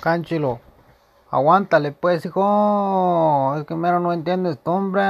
Canchilo. Aguántale pues, hijo. Es que mero no entiendes tú, hombre.